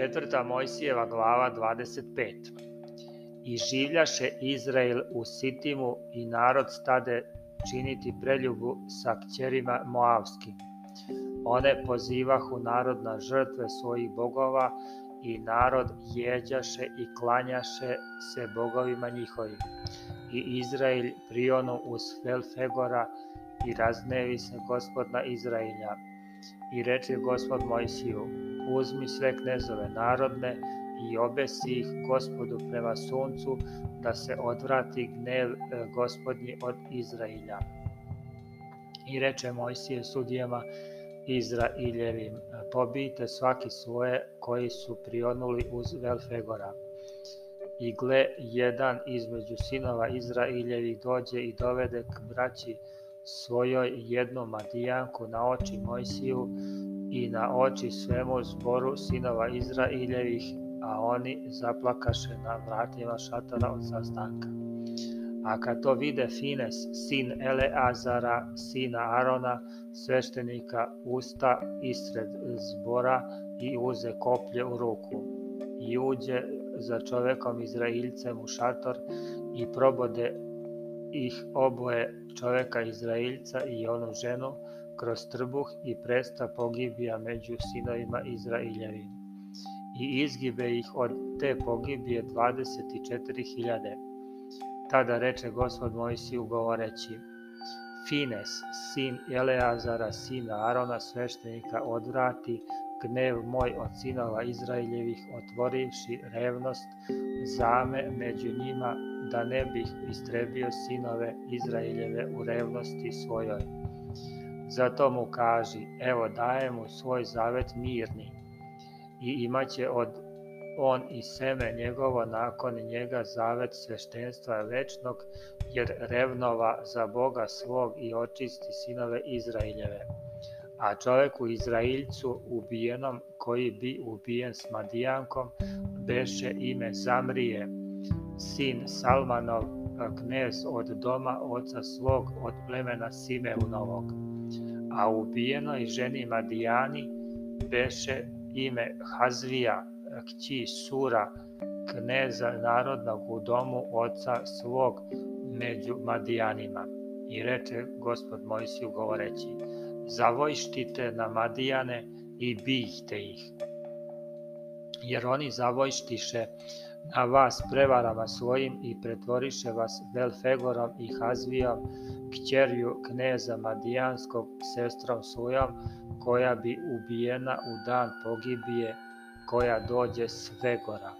četvrta Mojsijeva glava 25. I življaše Izrael u Sitimu i narod stade činiti preljubu sa kćerima Moavskim. One pozivahu narod na žrtve svojih bogova i narod jeđaše i klanjaše se bogovima njihovim. I Izrael prionu uz Felfegora i raznevi se gospodna Izraelja. I reče gospod Mojsiju, uzmi sve knezove narodne i obesi ih gospodu prema suncu, da se odvrati gnev e, gospodnji od Izrailja. I reče Mojsije sudijama Izrailjevim, pobijte svaki svoje koji su prionuli uz Velfegora. I gle, jedan između sinova Izrailjevih dođe i dovede k braći svojoj jednu madijanku na oči Mojsiju i na oči svemu zboru sinova Izraeljevih, a oni zaplakaše na vratima šatora od sastanka. A kad to vide Fines, sin Eleazara, sina Arona, sveštenika usta isred zbora i uze koplje u ruku. I uđe za čovekom Izraeljcem u šator i probode ih oboje čoveka Izraeljca i onu ženu, kroz trbuh i presta pogibija među sinovima Izrailjevi. I izgibe ih od te pogibije 24.000. Tada reče gospod Mojsiju govoreći, Fines, sin Eleazara, sina Arona, sveštenika, odvrati gnev moj od sinova Izraeljevih, otvorivši revnost zame među njima, da ne bih istrebio sinove Izraeljeve u revnosti svojoj Zato mu kaži, evo daje mu svoj zavet mirni i imaće od on i seme njegovo nakon njega zavet sveštenstva večnog, jer revnova za Boga svog i očisti sinove Izrailjeve. A čoveku Izrailjcu ubijenom koji bi ubijen s Madijankom beše ime Zamrije, sin Salmanov, knez od doma oca svog od plemena Simeunovog, a ubijenoj ženi Madijani beše ime Hazvija, kći Sura, kneza narodnog u domu oca svog među Madijanima. I reče gospod Mojsiju govoreći, zavojštite na Madijane i bijte ih. Jer oni zavojštiše a vas prevarama svojim i pretvoriše vas Belfegorom i Hazvijom, kćerju kneza Madijanskog, sestrom svojom, koja bi ubijena u dan pogibije, koja dođe s Vegora.